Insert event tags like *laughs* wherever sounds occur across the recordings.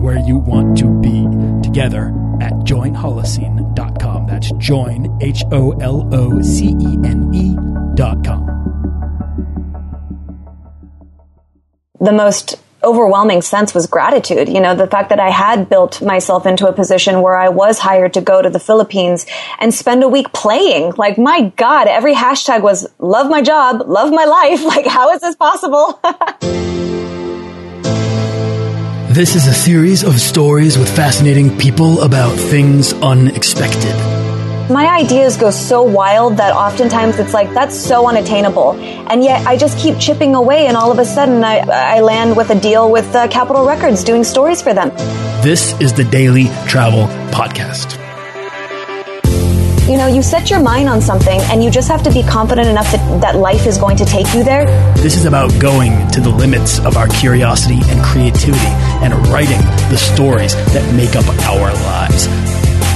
where you want to be together at joinholocene.com. That's join, H O L O C E N E.com. The most overwhelming sense was gratitude. You know, the fact that I had built myself into a position where I was hired to go to the Philippines and spend a week playing. Like, my God, every hashtag was love my job, love my life. *laughs* Like, how is this possible? *laughs* This is a series of stories with fascinating people about things unexpected. My ideas go so wild that oftentimes it's like, that's so unattainable. And yet I just keep chipping away, and all of a sudden I, I land with a deal with uh, Capitol Records doing stories for them. This is the Daily Travel Podcast. You know, you set your mind on something and you just have to be confident enough that, that life is going to take you there. This is about going to the limits of our curiosity and creativity and writing the stories that make up our lives.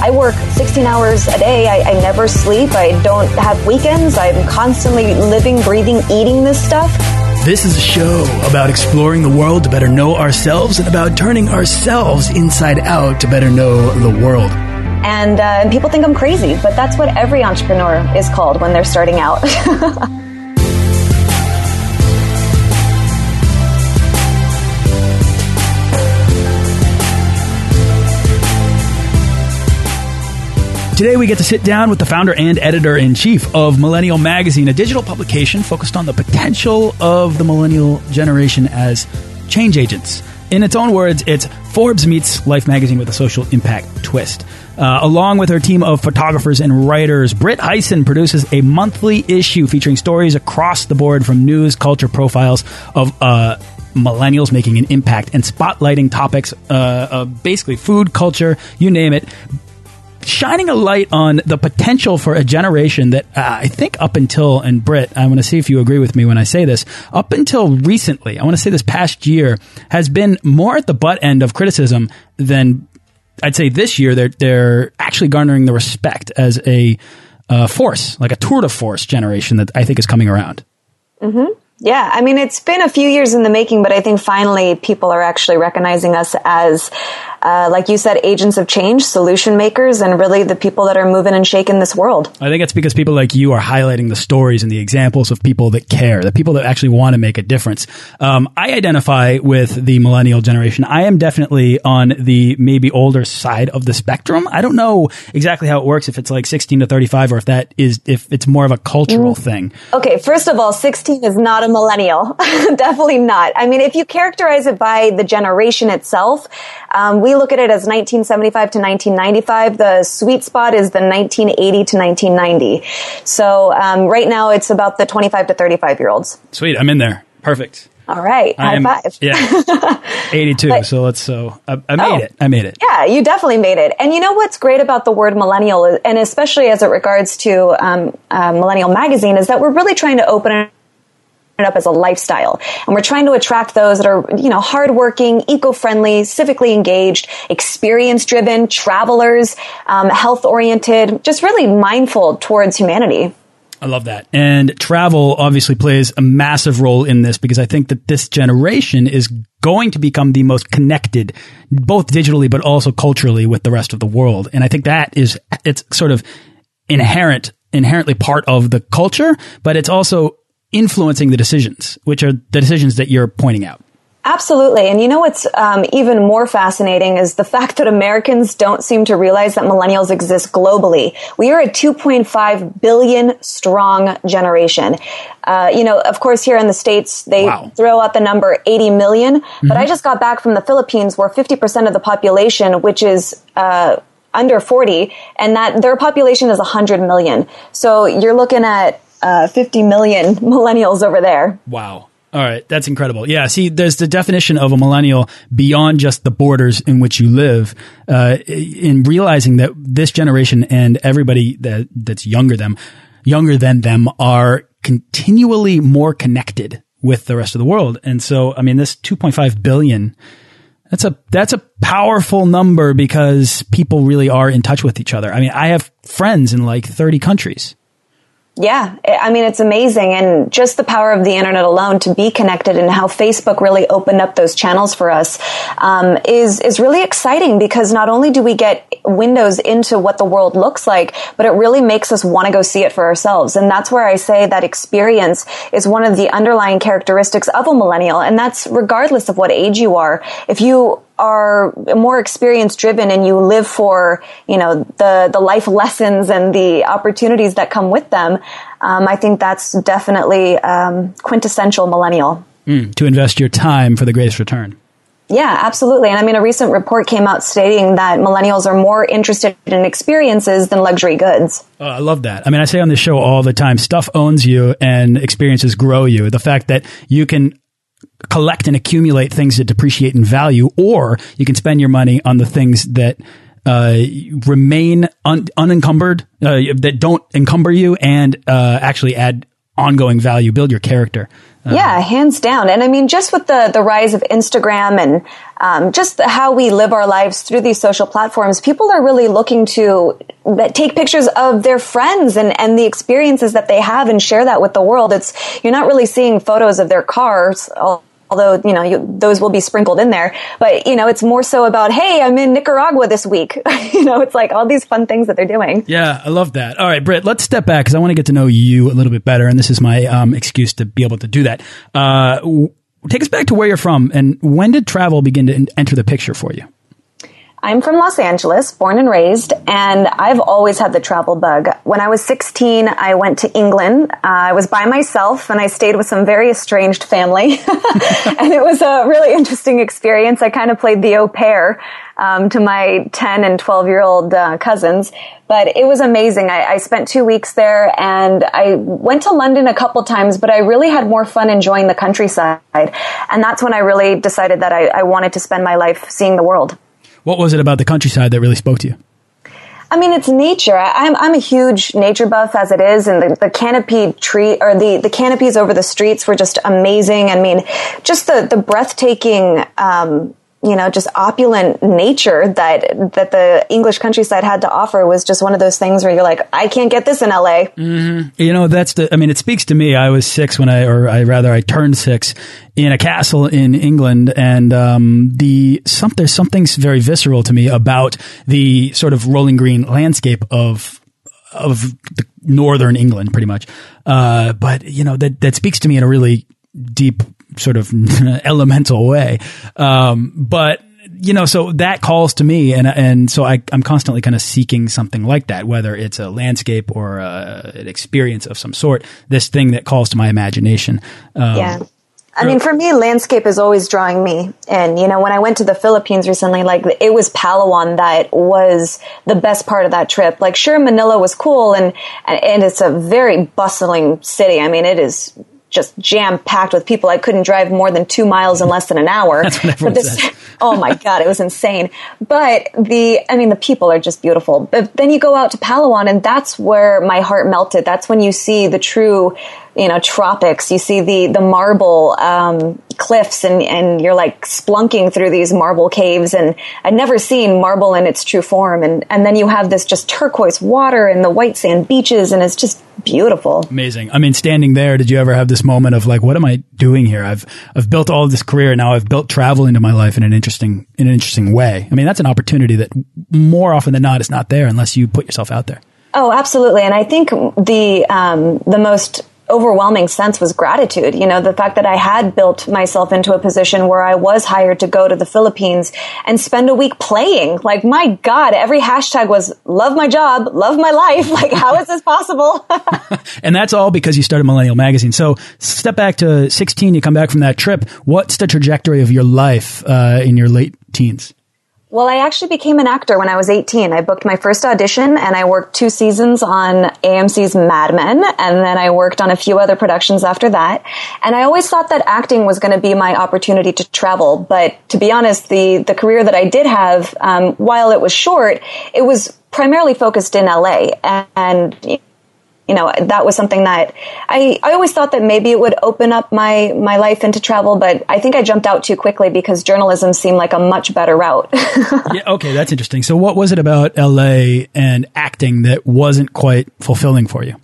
I work 16 hours a day. I, I never sleep. I don't have weekends. I'm constantly living, breathing, eating this stuff. This is a show about exploring the world to better know ourselves and about turning ourselves inside out to better know the world. And, uh, and people think I'm crazy, but that's what every entrepreneur is called when they're starting out. *laughs* Today, we get to sit down with the founder and editor in chief of Millennial Magazine, a digital publication focused on the potential of the millennial generation as change agents. In its own words, it's Forbes meets Life magazine with a social impact twist. Uh, along with her team of photographers and writers, Britt Hysen produces a monthly issue featuring stories across the board from news, culture profiles of uh, millennials making an impact and spotlighting topics, uh, basically food, culture, you name it, shining a light on the potential for a generation that uh, I think up until, and Britt, I want to see if you agree with me when I say this, up until recently, I want to say this past year, has been more at the butt end of criticism than I'd say this year. They're, they're actually garnering the respect as a uh, force, like a tour de force generation that I think is coming around. Mm-hmm. Yeah, I mean, it's been a few years in the making, but I think finally people are actually recognizing us as, uh, like you said, agents of change, solution makers, and really the people that are moving and shaking this world. I think it's because people like you are highlighting the stories and the examples of people that care, the people that actually want to make a difference. Um, I identify with the millennial generation. I am definitely on the maybe older side of the spectrum. I don't know exactly how it works, if it's like 16 to 35 or if that is, if it's more of a cultural mm. thing. Okay, first of all, 16 is not a millennial. *laughs* Definitely not. I mean, if you characterize it by the generation itself, um, we look at it as 1975 to 1995. The sweet spot is the 1980 to 1990. So um, right now, it's about the 25 to 35 year olds. Sweet, I'm in there. Perfect. All right, high am, five. Yeah, *laughs* eighty-two. But, so let's. So I, I made oh, it. I made it. Yeah, you definitely made it. And you know what's great about the word millennial, and especially as it regards to um, uh, Millennial Magazine, is that we're really trying to open it up as a lifestyle. And we're trying to attract those that are, you know, hardworking, eco-friendly, civically engaged, experience-driven, travelers, um, health-oriented, just really mindful towards humanity. I love that. And travel obviously plays a massive role in this because I think that this generation is going to become the most connected, both digitally but also culturally with the rest of the world. And I think that is, it's sort of inherent, inherently part of the culture, but it's also influencing the decisions, which are the decisions that you're pointing out. Absolutely. And you know what's um, even more fascinating is the *laughs* fact that Americans don't seem to realize that millennials exist globally. We are a 2.5 billion strong generation. Uh, you know, of course, here in the States, they wow. throw out the number 80 million, mm-hmm. but I just got back from the Philippines where 50% of the population, which is, uh, under 40 and that their population is 100 million. So you're looking at uh, 50 million *laughs* millennials over there. Wow. All right, that's incredible. Yeah, see, there's the definition of a millennial beyond just the borders in which you live. Uh, in realizing that this generation and everybody that that's younger them, younger than them, are continually more connected with the rest of the world. And so, I mean, this 2.5 billion. That's a that's a powerful number because people really are in touch with each other. I mean, I have friends in like 30 countries. Yeah, I mean, it's amazing. And just the power of the internet alone to be connected and how Facebook really opened up those channels for us um, is, is really exciting because not only do we get windows into what the world looks like, but it really makes us want to go see it for ourselves. And that's where I say that experience is one of the underlying characteristics of a millennial. And that's regardless of what age you are. If you are more experience driven and you live for you know the the life lessons and the opportunities that come with them um, i think that's definitely um, quintessential millennial mm, to invest your time for the greatest return yeah, absolutely. And I mean, a recent report came out stating that millennials are more interested in experiences than luxury goods. Oh, I love that. I mean, I say on this show all the time stuff owns you and experiences grow you. The fact that you can collect and accumulate things that depreciate in value, or you can spend your money on the things that uh, remain un unencumbered, uh, that don't encumber you, and uh, actually add ongoing value, build your character. Uh, yeah, hands down. And I mean, just with the the rise of Instagram and um, just how we live our lives through these social platforms, people are really looking to take pictures of their friends and, and the experiences that they have and share that with the world. It's you're not really seeing photos of their cars although you know you, those will be sprinkled in there. But you know it's more so about hey i'm in nicaragua this week. *laughs* You know it's like all these fun things that they're doing. Yeah i love that. All right britt let's step back because i want to get to know you a little bit better and this is my um, excuse to be able to do that. Uh, take us back to where you're from and when did travel begin to enter the picture for you I'm from Los Angeles, born and raised, and I've always had the travel bug. When I was 16, I went to England. Uh, I was by myself and I stayed with some very estranged family. *laughs* and it was a really interesting experience. I kind of played the au pair um, to my 10 and 12 year old uh, cousins. But it was amazing. I, I, spent two weeks there and I went to London a couple times, but I really had more fun enjoying the countryside. And that's when I really decided that I, I wanted to spend my life seeing the world. What was it about the countryside that really spoke to you? I mean, it's nature. I'm, I'm a huge nature buff as it is, and the, the canopy tree or the, the canopies over the streets were just amazing. I mean, just the, the breathtaking, um, you know, just opulent nature that that the English countryside had to offer was just one of those things where you're like, I can't get this in LA. Mm-hmm. You know, that's the. I mean, it speaks to me. I was six when I, or I rather, I turned six in a castle in England, and um, the some there's something very visceral to me about the sort of rolling green landscape of of the northern England, pretty much. Uh, but you know that that speaks to me in a really deep sort of *laughs* elemental way. Um, but you know, so that calls to me, and and so I, I'm constantly kind of seeking something like that, whether it's a landscape or a, an experience of some sort. This thing that calls to my imagination. Um, yeah. I mean, for me, landscape is always drawing me. And, you know, when I went to the Philippines recently, like, it was Palawan that was the best part of that trip. Like, sure, Manila was cool and, and it's a very bustling city. I mean, it is just jam packed with people. I couldn't drive more than two miles in less than an hour. *laughs* That's what everyone this, says. *laughs* oh my God, it was insane. But the, I mean, the people are just beautiful. But then you go out to Palawan and that's where my heart melted. That's when you see the true, you know, tropics. You see the, the marble, um, cliffs and, and you're like splunking through these marble caves and I'd never seen marble in its true form. And, and then you have this just turquoise water and the white sand beaches and it's just beautiful. Amazing. I mean, standing there, did you ever have this moment of like, what am I doing here? I've, I've built all of this career. And now I've built travel into my life in an interesting, in an interesting way. I mean, that's an opportunity that more often than not is not there unless you put yourself out there. Oh, absolutely. And I think the, um, the most overwhelming sense was gratitude. You know, the fact that I had built myself into a position where I was hired to go to the Philippines and spend a week playing. Like, my God, every hashtag was love my job, love my life. *laughs* Like, how is this possible? *laughs* and that's all because you started Millennial Magazine. So step back to 16, you come back from that trip. What's the trajectory of your life uh, in your late teens? Well, I actually became an actor when I was 18. I booked my first audition and I worked two seasons on AMC's Mad Men. And then I worked on a few other productions after that. And I always thought that acting was going to be my opportunity to travel. But to be honest, the, the career that I did have, um, while it was short, it was primarily focused in LA. And, you know, that was something that I, I always thought that maybe it would open up my, my life into travel, but I think I jumped out too quickly because journalism seemed like a much better route. *laughs* yeah, okay, that's interesting. So what was it about LA and acting that wasn't quite fulfilling for you?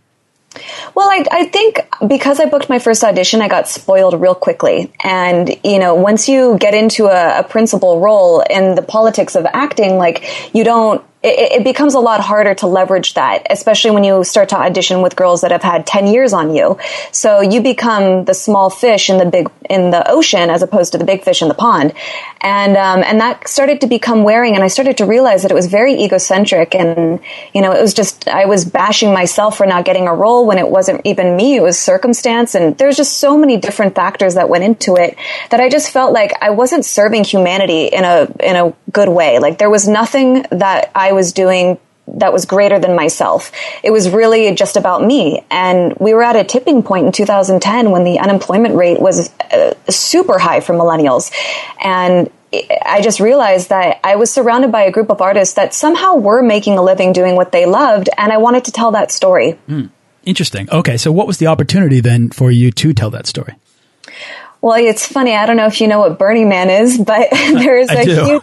Well, I, I, think because I booked my first audition, I got spoiled real quickly. And, you know, once you get into a, a principal role in the politics of acting, like, you don't, it, it, becomes a lot harder to leverage that, especially when you start to audition with girls that have had 10 years on you. So you become the small fish in the big, in the ocean as opposed to the big fish in the pond. And, um, and that started to become wearing and I started to realize that it was very egocentric and, you know, it was just, I was bashing myself for not getting a role when it wasn't even me, it was circumstance. And there's just so many different factors that went into it that I just felt like I wasn't serving humanity in a, in a good way. Like there was nothing that I I was doing that was greater than myself. It was really just about me. And we were at a tipping point in 2010 when the unemployment rate was uh, super high for millennials. And I just realized that I was surrounded by a group of artists that somehow were making a living doing what they loved. And I wanted to tell that story. Mm, interesting. Okay. So what was the opportunity then for you to tell that story? Well, it's funny. I don't know if you know what Burning Man is, but *laughs* there's a huge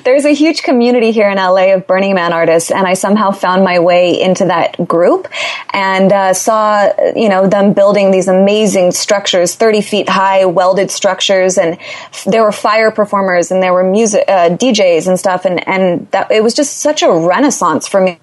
*laughs* there's a huge community here in LA of Burning Man artists, and I somehow found my way into that group and uh, saw you know them building these amazing structures, 30 feet high welded structures, and there were fire performers and there were music uh, DJs and stuff, and and that it was just such a renaissance for me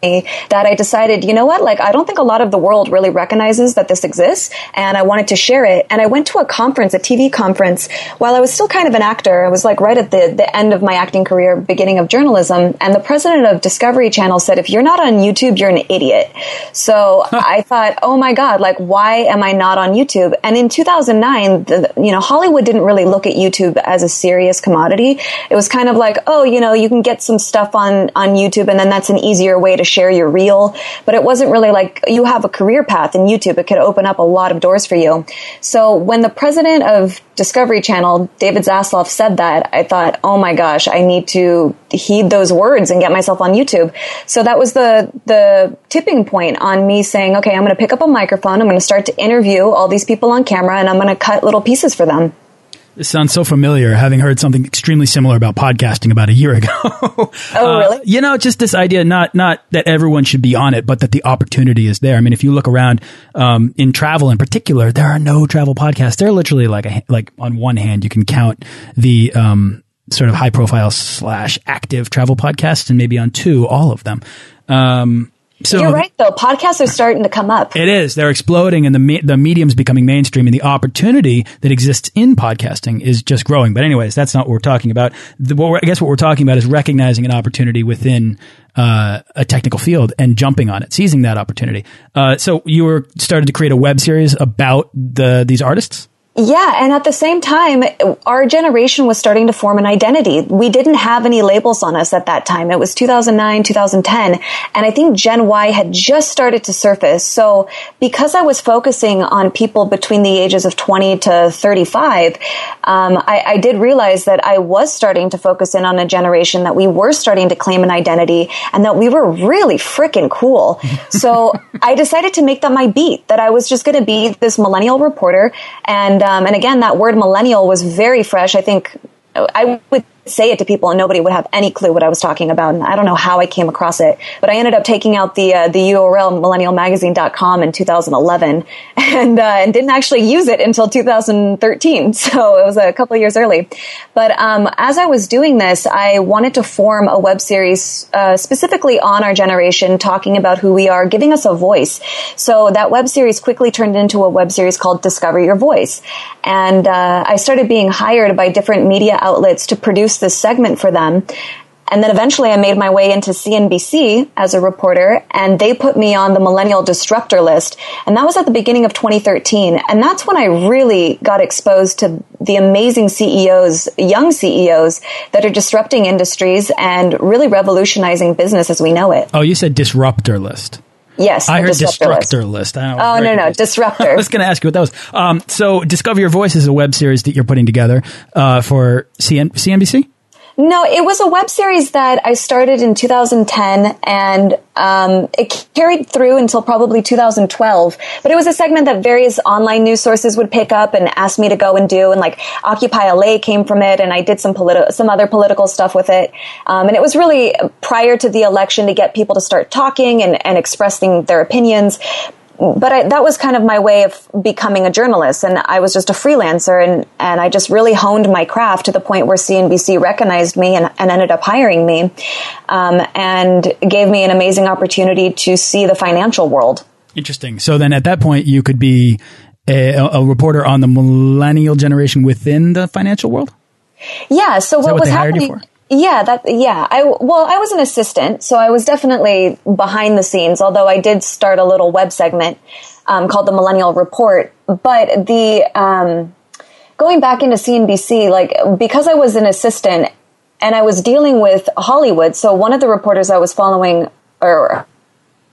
that I decided, you know what, like I don't think a lot of the world really recognizes that this exists, and I wanted to share it, and I went to a conference conference, a TV conference, while I was still kind of an actor. I was like right at the, the end of my acting career, beginning of journalism. And the president of Discovery Channel said, if you're not on YouTube, you're an idiot. So I thought, oh my God, like, why am I not on YouTube? And in 2009, the, you know, Hollywood didn't really look at YouTube as a serious commodity. It was kind of like, oh, you know, you can get some stuff on, on YouTube and then that's an easier way to share your reel. But it wasn't really like you have a career path in YouTube. It could open up a lot of doors for you. So when the president president of Discovery Channel, David Zaslav, said that, I thought, oh my gosh, I need to heed those words and get myself on YouTube. So that was the, the tipping point on me saying, okay, I'm going to pick up a microphone. I'm going to start to interview all these people on camera and I'm going to cut little pieces for them. This sounds so familiar, having heard something extremely similar about podcasting about a year ago. *laughs* oh, really? Uh, you know, just this idea, not not that everyone should be on it, but that the opportunity is there. I mean, if you look around um, in travel in particular, there are no travel podcasts. They're literally like a, like on one hand, you can count the um, sort of high profile slash active travel podcasts, and maybe on two, all of them. Um, so you're right, though. Podcasts are starting to come up. It is. They're exploding, and the me the medium's becoming mainstream, and the opportunity that exists in podcasting is just growing. But anyways, that's not what we're talking about. The, what I guess what we're talking about is recognizing an opportunity within uh, a technical field and jumping on it, seizing that opportunity. Uh, so you were started to create a web series about the these artists. Yeah, and at the same time, our generation was starting to form an identity. We didn't have any labels on us at that time. It was 2009, 2010, and I think Gen Y had just started to surface. So because I was focusing on people between the ages of 20 to 35, um, I, I did realize that I was starting to focus in on a generation that we were starting to claim an identity and that we were really freaking cool. *laughs* so I decided to make that my beat, that I was just going to be this millennial reporter and um, and again, that word millennial was very fresh. I think I would say it to people and nobody would have any clue what I was talking about. And I don't know how I came across it, but I ended up taking out the, uh, the URL millennialmagazine.com in 2011 *laughs* and, uh, and didn't actually use it until 2013. *laughs* So it was a couple years early. But, um, as I was doing this, I wanted to form a web series, uh, specifically on our generation, talking about who we are, giving us a voice. So that web series quickly turned into a web series called Discover Your Voice. And, uh, I started being hired by different media outlets to produce this segment for them. And then eventually I made my way into CNBC as a reporter and they put me on the millennial disruptor list. And that was at the beginning of 2013. And that's when I really got exposed to the amazing CEOs, young CEOs that are disrupting industries and really revolutionizing business as we know it. Oh, you said disruptor list. Yes, I heard destructor list. list. oh no, no, disruptor. *laughs* I was going to ask you what that was. Um, so, Discover Your Voice is a web series that you're putting together uh, for CN- CNBC. No, it was a web series that I started in 2010 and um, it carried through until probably 2012. But it was a segment that various online news sources would pick up and ask me to go and do. And like Occupy LA came from it and I did some politi- some other political stuff with it. Um, and it was really prior to the election to get people to start talking and, and expressing their opinions but I, that was kind of my way of becoming a journalist and I was just a freelancer and, and I just really honed my craft to the point where CNBC recognized me and, and ended up hiring me um, and gave me an amazing opportunity to see the financial world. Interesting. So then at that point you could be a, a reporter on the millennial generation within the financial world? Yeah. So what, what was happening? Yeah, that yeah. I well, I was an assistant, so I was definitely behind the scenes. Although I did start a little web segment um, called the Millennial Report. But the um, going back into CNBC, like because I was an assistant and I was dealing with Hollywood, so one of the reporters I was following or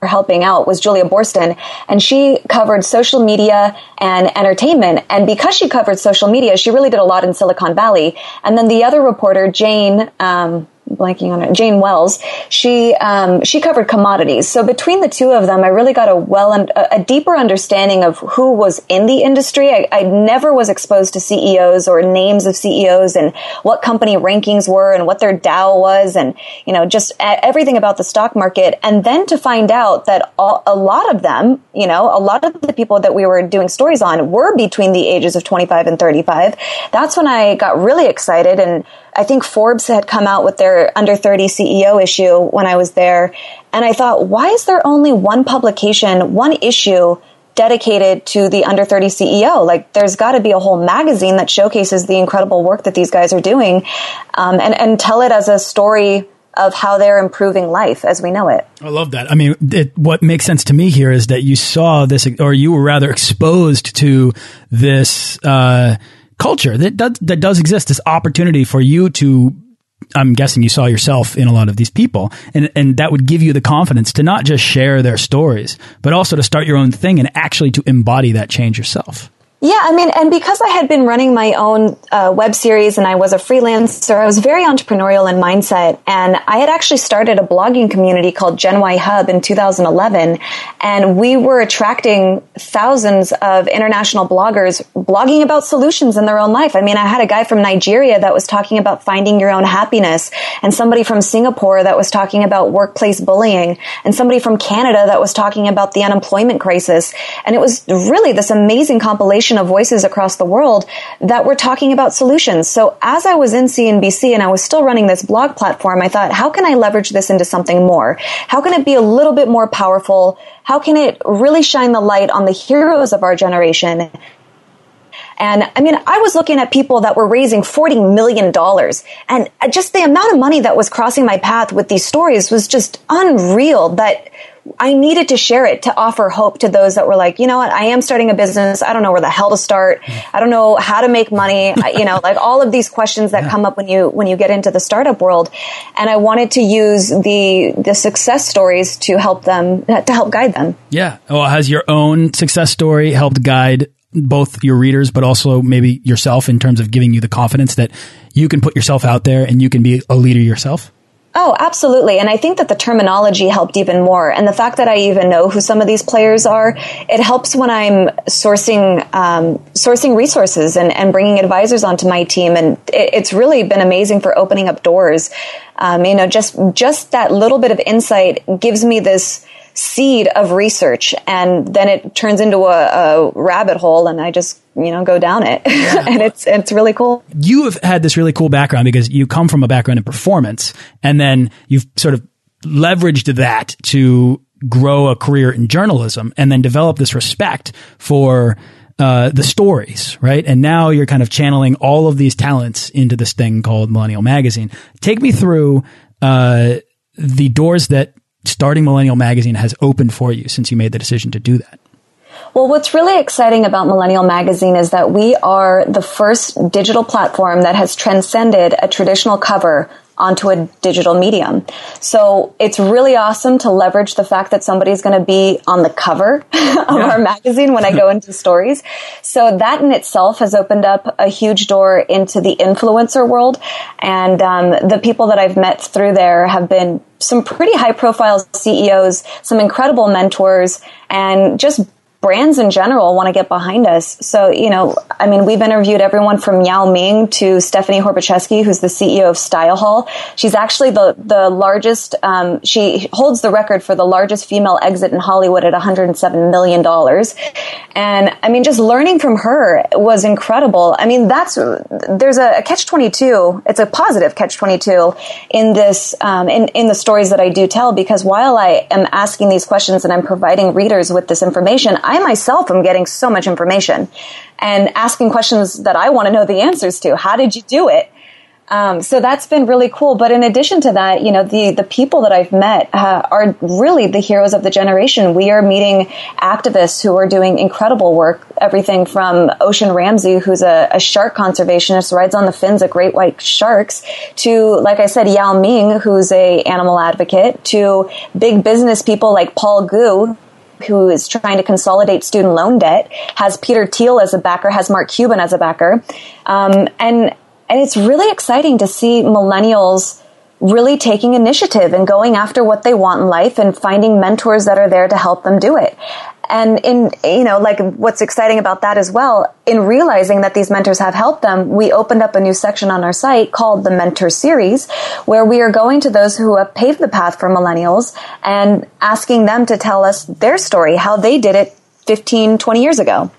helping out was Julia Boorstin, and she covered social media and entertainment. And because she covered social media, she really did a lot in Silicon Valley. And then the other reporter, Jane, um, blanking on it, Jane Wells. She um, she covered commodities. So between the two of them, I really got a well un- a deeper understanding of who was in the industry. I, I, never was exposed to CEOs or names of CEOs and what company rankings were and what their Dow was, and you know just everything about the stock market. And then to find out that all, a lot of them, you know, a lot of the people that we were doing stories on were between the ages of 25 and 35. That's when I got really excited and I think Forbes had come out with their under 30 CEO issue when I was there. And I thought, why is there only one publication, one issue dedicated to the under 30 CEO? Like, there's got to be a whole magazine that showcases the incredible work that these guys are doing um, and, and tell it as a story of how they're improving life as we know it. I love that. I mean, it, what makes sense to me here is that you saw this, or you were rather exposed to this. Uh, culture that does, that does exist, this opportunity for you to I'm guessing you saw yourself in a lot of these people, and and that would give you the confidence to not just share their stories, but also to start your own thing and actually to embody that change yourself. Yeah, I mean, and because I had been running my own uh, web series and I was a freelancer, I was very entrepreneurial in mindset. And I had actually started a blogging community called Gen Y Hub in 2011. And we were attracting thousands of international bloggers blogging about solutions in their own life. I mean, I had a guy from Nigeria that was talking about finding your own happiness, and somebody from Singapore that was talking about workplace bullying, and somebody from Canada that was talking about the unemployment crisis. And it was really this amazing compilation of voices across the world that were talking about solutions. So as I was in CNBC and I was still running this blog platform, I thought, how can I leverage this into something more? How can it be a little bit more powerful? How can it really shine the light on the heroes of our generation and I mean, I was looking at people that were raising $40 million and just the amount of money that was crossing my path with these stories was just unreal that I needed to share it to offer hope to those that were like, you know what, I am starting a business. I don't know where the hell to start. I don't know how to make money. you know, like all of these questions that yeah. come up when you when you get into the startup world. And I wanted to use the the success stories to help them to help guide them. Yeah. Well, has your own success story helped guide both your readers, but also maybe yourself in terms of giving you the confidence that you can put yourself out there and you can be a leader yourself? Oh, absolutely. And I think that the terminology helped even more. And the fact that I even know who some of these players are, it helps when I'm sourcing, um, sourcing resources and, and bringing advisors onto my team. And it, it's really been amazing for opening up doors. Um, you know, just, just that little bit of insight gives me this, seed of research and then it turns into a, a rabbit hole and I just, you know, go down it. Yeah. *laughs* and it's, it's really cool. You have had this really cool background because you come from a background in performance and then you've sort of leveraged that to grow a career in journalism and then develop this respect for uh, the stories, right? And now you're kind of channeling all of these talents into this thing called Millennial Magazine. Take me through uh, the doors that starting Millennial Magazine has opened for you since you made the decision to do that? Well, what's really exciting about Millennial Magazine is that we are the first digital platform that has transcended a traditional cover onto a digital medium. So it's really awesome to leverage the fact that somebody's going to be on the cover *laughs* of yeah. our magazine when I go into *laughs* stories. So that in itself has opened up a huge door into the influencer world. And um, the people that I've met through there have been some pretty high profile CEOs, some incredible mentors, and just brands in general want to get behind us. So, you know, I mean, we've interviewed everyone from Yao Ming to Stephanie Horbaczewski, who's the CEO of StyleHaul. She's actually the, the largest, um, she holds the record for the largest female exit in Hollywood at $107 million. And I mean, just learning from her was incredible. I mean, that's, there's a, a catch 22. It's a positive catch 22 in this, um, in, in the stories that I do tell because while I am asking these questions and I'm providing readers with this information, I myself am getting so much information and asking questions that I want to know the answers to. How did you do it? Um, so that's been really cool. But in addition to that, you know, the, the people that I've met uh, are really the heroes of the generation. We are meeting activists who are doing incredible work. Everything from Ocean Ramsey, who's a, a shark conservationist, rides on the fins of great white sharks, to, like I said, Yao Ming, who's a animal advocate, to big business people like Paul Gu, who is trying to consolidate student loan debt, has Peter Thiel as a backer, has Mark Cuban as a backer. Um, and, and it's really exciting to see millennials really taking initiative and going after what they want in life and finding mentors that are there to help them do it. And in, you know, like what's exciting about that as well, in realizing that these mentors have helped them, we opened up a new section on our site called the Mentor Series, where we are going to those who have paved the path for millennials and asking them to tell us their story, how they did it 15, 20 years ago.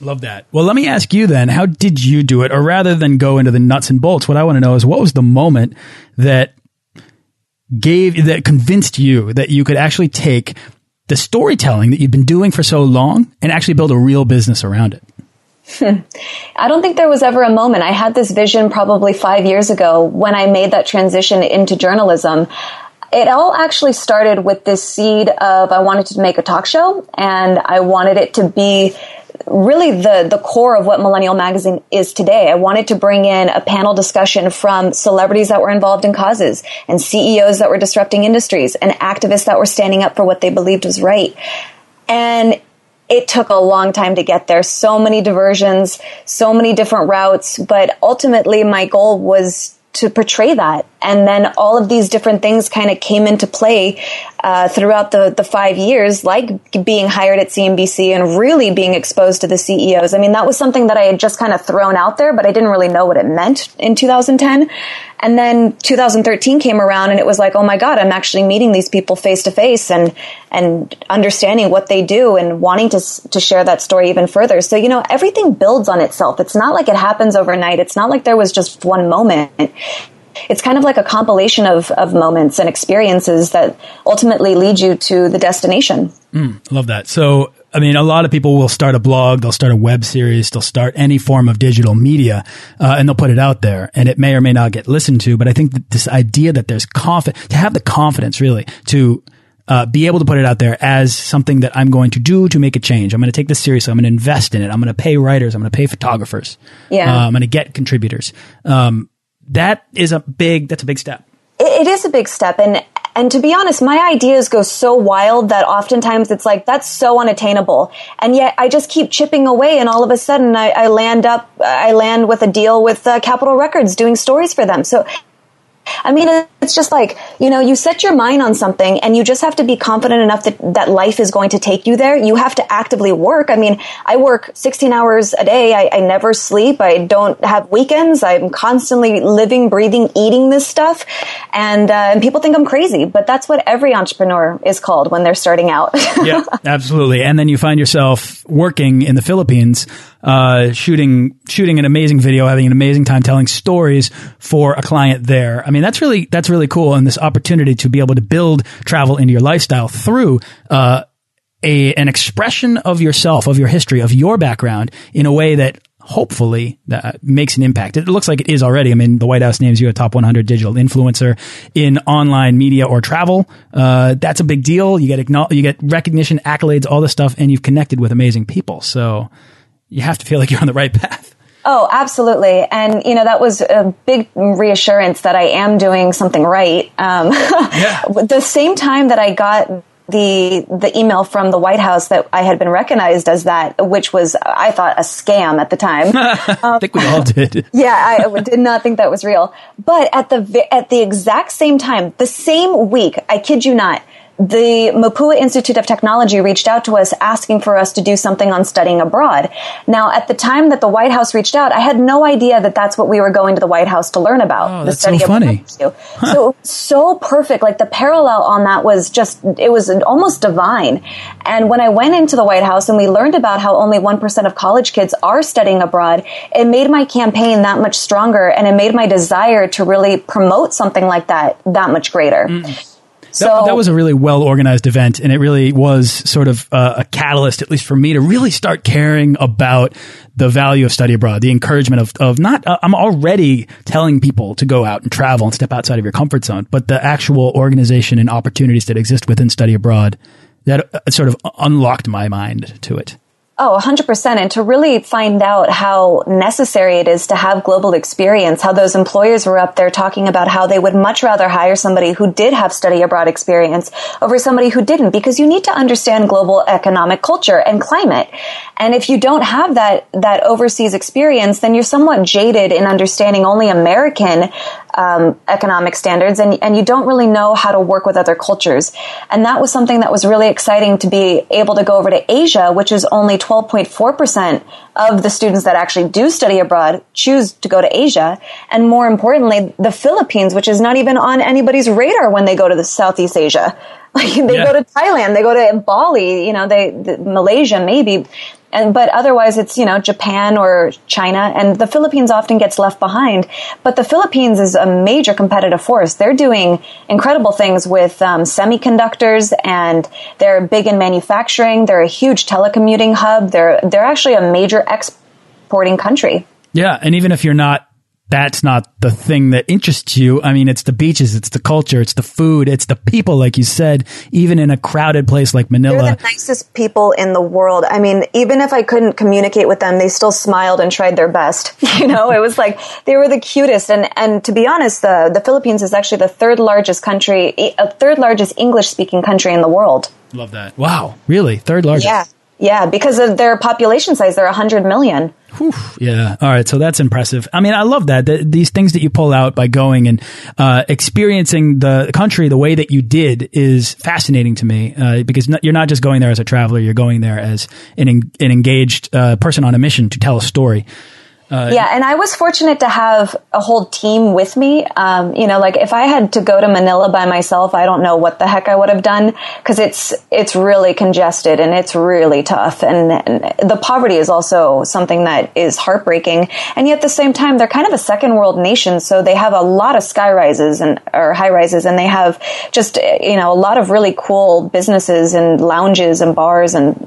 Love that. Well, let me ask you then, how did you do it? Or rather than go into the nuts and bolts, what I want to know is what was the moment that gave, that convinced you that you could actually take the storytelling that you've been doing for so long and actually build a real business around it? *laughs* I don't think there was ever a moment. I had this vision probably five years ago when I made that transition into journalism. It all actually started with this seed of I wanted to make a talk show and I wanted it to be really the the core of what Millennial Magazine is today. I wanted to bring in a panel discussion from celebrities that were involved in causes and CEOs that were disrupting industries and activists that were standing up for what they believed was right. And it took a long time to get there. So many diversions, so many different routes, but ultimately my goal was to portray that. And then all of these different things kind of came into play uh, throughout the, the five years, like being hired at CNBC and really being exposed to the CEOs. I mean, that was something that I had just kind of thrown out there, but I didn't really know what it meant in 2010. And then 2013 came around and it was like, oh my God, I'm actually meeting these people face to face and, and understanding what they do and wanting to, to share that story even further. So, you know, everything builds on itself. It's not like it happens overnight. It's not like there was just one moment it's kind of like a compilation of, of moments and experiences that ultimately lead you to the destination. Mm, love that. So, I mean, a lot of people will start a blog, they'll start a web series, they'll start any form of digital media, uh, and they'll put it out there, and it may or may not get listened to. But I think that this idea that there's confidence, to have the confidence really to uh, be able to put it out there as something that I'm going to do to make a change. I'm going to take this seriously. I'm going to invest in it. I'm going to pay writers. I'm going to pay photographers. Yeah. Uh, I'm going to get contributors. Um, that is a big that's a big step. It is a big step. And and to be honest my ideas go so wild that oftentimes it's like that's so unattainable. And yet i just keep chipping away and all of a sudden i, I land up i land with a deal with uh, capitol records doing stories for them. So I mean, it's just like, you know, you set your mind on something and you just have to be confident enough that, that life is going to take you there. You have to actively work. I mean, I work 16 hours a day. I, I never sleep. I don't have weekends. I'm constantly living, breathing, eating this stuff. And, uh, and people think I'm crazy, but that's what every entrepreneur is called when they're starting out. *laughs* yeah, absolutely. And then you find yourself working in the Philippines uh, shooting shooting an amazing video, having an amazing time telling stories for a client there. I mean, that's really that's really cool, and this opportunity to be able to build travel into your lifestyle through. Uh, a, an expression of yourself, of your history, of your background in a way that hopefully that makes an impact. It looks like it is already. I mean, the White House names you a top 100 digital influencer in online media or travel. Uh, that's a big deal. You get you get recognition, accolades, all this stuff, and you've connected with amazing people. So you have to feel like you're on the right path. Oh, absolutely. And, you know, that was a big reassurance that I am doing something right. Um, *laughs* yeah. the same time that I got the the email from the White House that I had been recognized as that, which was I thought a scam at the time. *laughs* Um, I think we all did. *laughs* yeah, I did not think that was real. But at the at the exact same time, the same week, I kid you not, the Mapua Institute of Technology reached out to us asking for us to do something on studying abroad. Now, at the time that the White House reached out, I had no idea that that's what we were going to the White House to learn about. Oh, that's so funny. Huh. So, so perfect. Like the parallel on that was just, it was almost divine. And when I went into the White House and we learned about how only 1% of college kids are studying abroad, it made my campaign that much stronger and it made my desire to really promote something like that that much greater. Mm. So that, that, was a really well organized event, and it really was sort of uh, a catalyst, at least for me, to really start caring about the value of study abroad, the encouragement of of not. Uh, I'm already telling people to go out and travel and step outside of your comfort zone, but the actual organization and opportunities that exist within study abroad that uh, sort of unlocked my mind to it. Oh, 100%. And to really find out how necessary it is to have global experience, how those employers were up there talking about how they would much rather hire somebody who did have study abroad experience over somebody who didn't, because you need to understand global economic culture and climate. And if you don't have that, that overseas experience, then you're somewhat jaded in understanding only American um, economic standards and, and you don't really know how to work with other cultures. And that was something that was really exciting to be able to go over to Asia, which is only 12.4% of the students that actually do study abroad choose to go to Asia. And more importantly, the Philippines, which is not even on anybody's radar when they go to the Southeast Asia. *laughs* Like they yeah. go to Thailand, they go to Bali, you know, they, the, Malaysia maybe. And, but otherwise it's, you know, Japan or China and the Philippines often gets left behind. But the Philippines is a major competitive force. They're doing incredible things with um, semiconductors and they're big in manufacturing. They're a huge telecommuting hub. They're, they're actually a major exporting country. Yeah. And even if you're not that's not the thing that interests you. I mean, it's the beaches, it's the culture, it's the food, it's the people, like you said, even in a crowded place like Manila. They're the nicest people in the world. I mean, even if I couldn't communicate with them, they still smiled and tried their best. *laughs* You know, it was like they were the cutest. And, and to be honest, the, the Philippines is actually the third largest country, a uh, third largest English speaking country in the world. Love that. Wow. Really? Third largest? Yeah. Yeah, because of their population size, they're 100 million. Whew, yeah. All right. So that's impressive. I mean, I love that. The, these things that you pull out by going and uh, experiencing the country the way that you did is fascinating to me uh, because you're not just going there as a traveler, you're going there as an, an engaged uh, person on a mission to tell a story. Uh, yeah, and I was fortunate to have a whole team with me. Um, you know, like if I had to go to Manila by myself, I don't know what the heck I would have done because it's it's really congested and it's really tough, and, and, the poverty is also something that is heartbreaking. And yet at the same time, they're kind of a second world nation, so they have a lot of sky rises and or high rises, and they have just you know a lot of really cool businesses and lounges and bars, and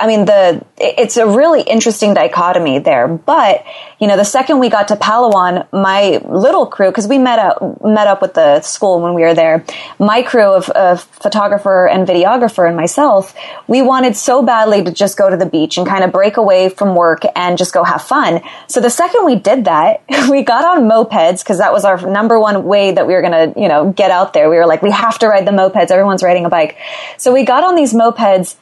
I mean the it's a really interesting dichotomy there, but you know, the second we got to Palawan, my little crew, because we met up met up with the school when we were there, my crew of, of photographer and videographer and myself, we wanted so badly to just go to the beach and kind of break away from work and just go have fun. So the second we did that, *laughs* we got on mopeds because that was our number one way that we were going to, you know, get out there. We were like, we have to ride the mopeds. Everyone's riding a bike. So we got on these mopeds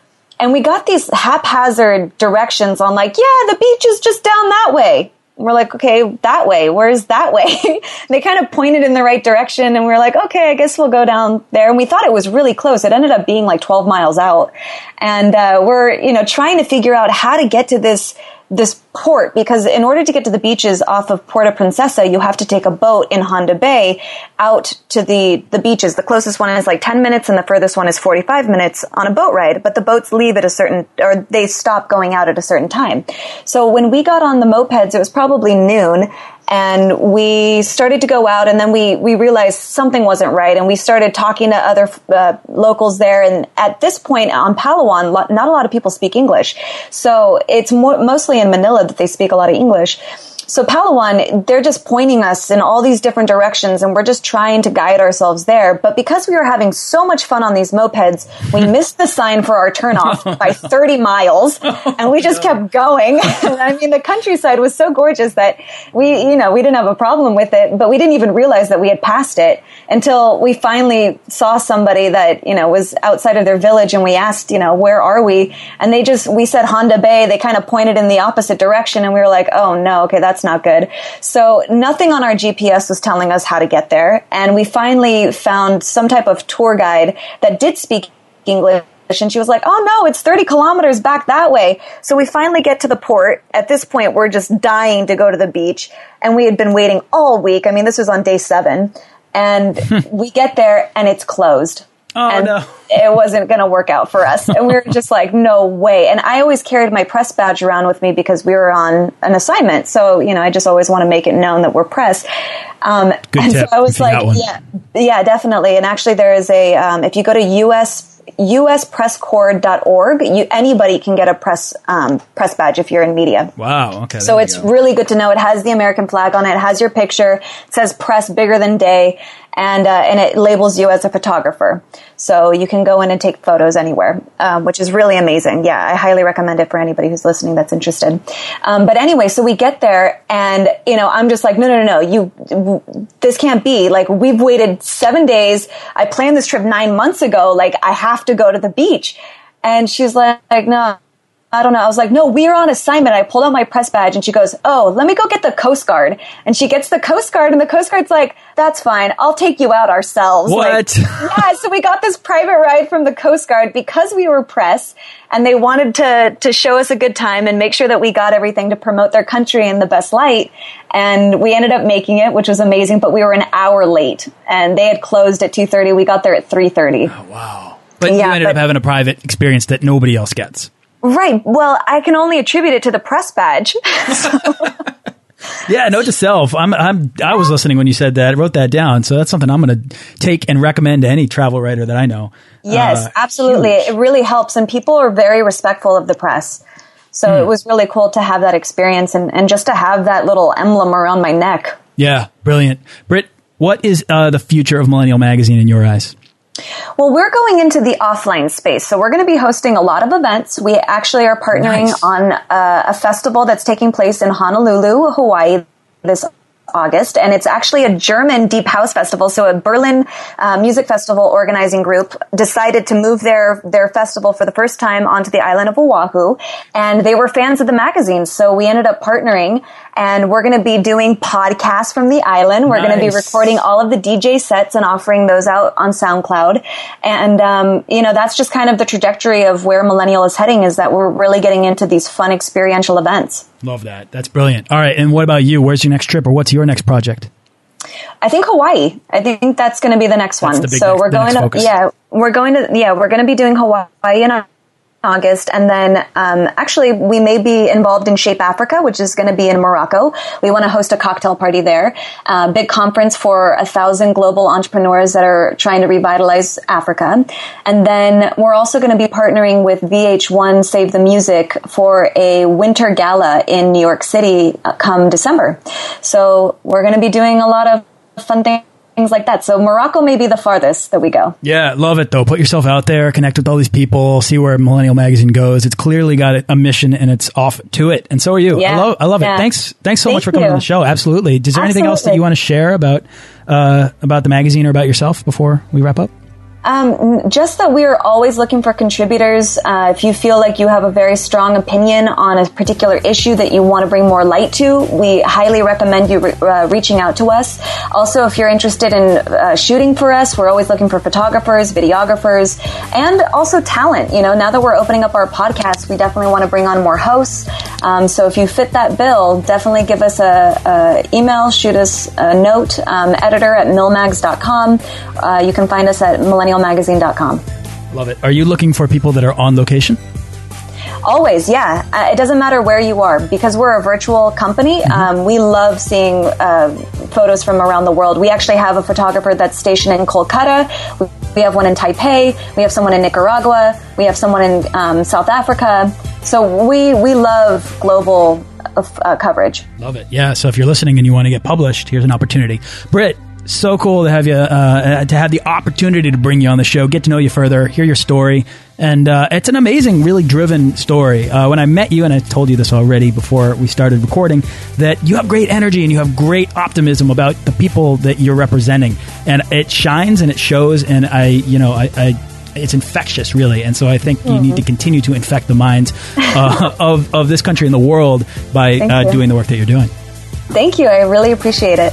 and we got these haphazard directions on like, yeah, the beach is just down that way. we're like, okay, that way. Where's that way? *laughs* they kind of pointed in the right direction and we are like, okay, I guess we'll go down there. And we thought it was really close. It ended up being like 12 miles out. And, uh, we're, you know, trying to figure out how to get to this this port because in order to get to the beaches off of Puerto Princesa, you have to take a boat in Honda Bay out to the, the beaches. The closest one is like 10 minutes and the furthest one is 45 minutes on a boat ride, but the boats leave at a certain, or they stop going out at a certain time. So when we got on the mopeds, it was probably noon and we started to go out and then we, we realized something wasn't right and we started talking to other uh, locals there. And at this point on Palawan not a lot of people speak English. So it's mostly in Manila that they speak a lot of English so Palawan, they're just pointing us in all these different directions and we're just trying to guide ourselves there. But because we were having so much fun on these mopeds, we *laughs* missed the sign for our turnoff by *laughs* 30 miles oh, and we just kept going. *laughs* I mean, the countryside was so gorgeous that we, you know, we didn't have a problem with it, but we didn't even realize that we had passed it until we finally saw somebody that, you know, was outside of their village and we asked, you know, where are we? And they just, we said Honda Bay. They kind of pointed in the opposite direction and we were like, oh no, okay, that's not good. So nothing on our GPS was telling us how to get there. And we finally found some type of tour guide that did speak English and she was like, "Oh no, it's 30 kilometers back that way." So we finally get to the port. At this point, we're just dying to go to the beach, and we had been waiting all week. I mean, this was on day 7 and *laughs* we get there and it's closed. Oh, and no. it wasn't going to work out for us. And we were just like, *laughs* no way. And I always carried my press badge around with me because we were on an assignment. So, you know, I just always want to make it known that we're press. Um, Good and tip, so I was like, yeah, yeah, definitely. And actually there is a, um, if you go to US uspresscorps.org. You, anybody can get a press um, press badge if you're in media. Wow. Okay. So it's go. really good to know. It has the American flag on it. It has your picture. It says press bigger than day and uh, and it labels you as a photographer. So you can go in and take photos anywhere, um, which is really amazing. Yeah, I highly recommend it for anybody who's listening that's interested. Um, but anyway, so we get there, and you know, I'm just like, no, no, no, no, you, this can't be. Like, we've waited seven days. I planned this trip nine months ago. Like, I have to go to the beach. And she's like, like no, I don't know. I was like, no, we are on assignment. I pulled out my press badge and she goes, oh, let me go get the Coast Guard. And she gets the Coast Guard and the Coast Guard's like, that's fine. I'll take you out ourselves. What? Like, *laughs* yeah. So we got this private ride from the Coast Guard because we were press and they wanted to, to show us a good time and make sure that we got everything to promote their country in the best light. And we ended up making it, which was amazing, but we were an hour late and they had closed at 2.30. We got there at 3.30. Oh, wow. But yeah, you ended but, up having a private experience that nobody else gets. Right. Well, I can only attribute it to the press badge. *laughs* yeah, note to self. I'm, I'm, I was listening when you said that. I wrote that down. So that's something I'm going to take and recommend to any travel writer that I know. Yes, uh, absolutely. Huge. It really helps. And people are very respectful of the press. So mm. it was really cool to have that experience and, and just to have that little emblem around my neck. Yeah, brilliant. Britt, what is uh, the future of Millennial Magazine in your eyes? Well, we're going into the offline space. So we're going to be hosting a lot of events. We actually are partnering nice. on a, a festival that's taking place in Honolulu, Hawaii this August, and it's actually a German deep house festival. So a Berlin uh, music festival organizing group decided to move their their festival for the first time onto the island of Oahu, and they were fans of the magazine. So we ended up partnering, and we're going to be doing podcasts from the island. We're nice. going to be recording all of the DJ sets and offering those out on SoundCloud. And um, you know that's just kind of the trajectory of where Millennial is heading. Is that we're really getting into these fun experiential events. Love that. That's brilliant. All right. And what about you? Where's your next trip or what's your next project? I think Hawaii. I think that's going to be the next that's one. The so next, we're going to, yeah, we're going to, yeah, we're going to be doing Hawaii in August. And then, um, actually, we may be involved in Shape Africa, which is going to be in Morocco. We want to host a cocktail party there. Uh, big conference for a thousand global entrepreneurs that are trying to revitalize Africa. And then we're also going to be partnering with VH1 Save the Music for a winter gala in New York City uh, come December. So we're going to be doing a lot of fun things things like that. So Morocco may be the farthest that we go. Yeah, love it though. Put yourself out there, connect with all these people, see where Millennial Magazine goes. It's clearly got a mission and it's off to it. And so are you. Yeah. I love, I love yeah. it. Thanks, thanks so Thank much for coming you. on the show. Absolutely. Is there Absolutely. anything else that you want to share about uh, about the magazine or about yourself before we wrap up? Um, just that we are always looking for contributors. Uh, if you feel like you have a very strong opinion on a particular issue that you want to bring more light to, we highly recommend you re- uh, reaching out to us. Also, if you're interested in uh, shooting for us, we're always looking for photographers, videographers, and also talent. You know, now that we're opening up our podcast, we definitely want to bring on more hosts. Um, so if you fit that bill, definitely give us a, a email, shoot us a note, um, editor at milmags.com. Uh, you can find us at millennial millennialmagazine.com. Love it. Are you looking for people that are on location? Always, yeah. Uh, it doesn't matter where you are because we're a virtual company. Mm-hmm. Um, we love seeing uh, photos from around the world. We actually have a photographer that's stationed in Kolkata. We have one in Taipei. We have someone in Nicaragua. We have someone in um, South Africa. So we we love global uh, coverage. Love it. Yeah. So if you're listening and you want to get published, here's an opportunity. Britt, so cool to have you uh, to have the opportunity to bring you on the show, get to know you further, hear your story, and uh, it's an amazing, really driven story. Uh, when I met you, and I told you this already before we started recording, that you have great energy and you have great optimism about the people that you're representing, and it shines and it shows. And I, you know, I, I it's infectious, really. And so I think mm-hmm. you need to mm-hmm. continue to infect the minds uh, *laughs* of, of this country and the world by uh, doing the work that you're doing. Thank you. I really appreciate it.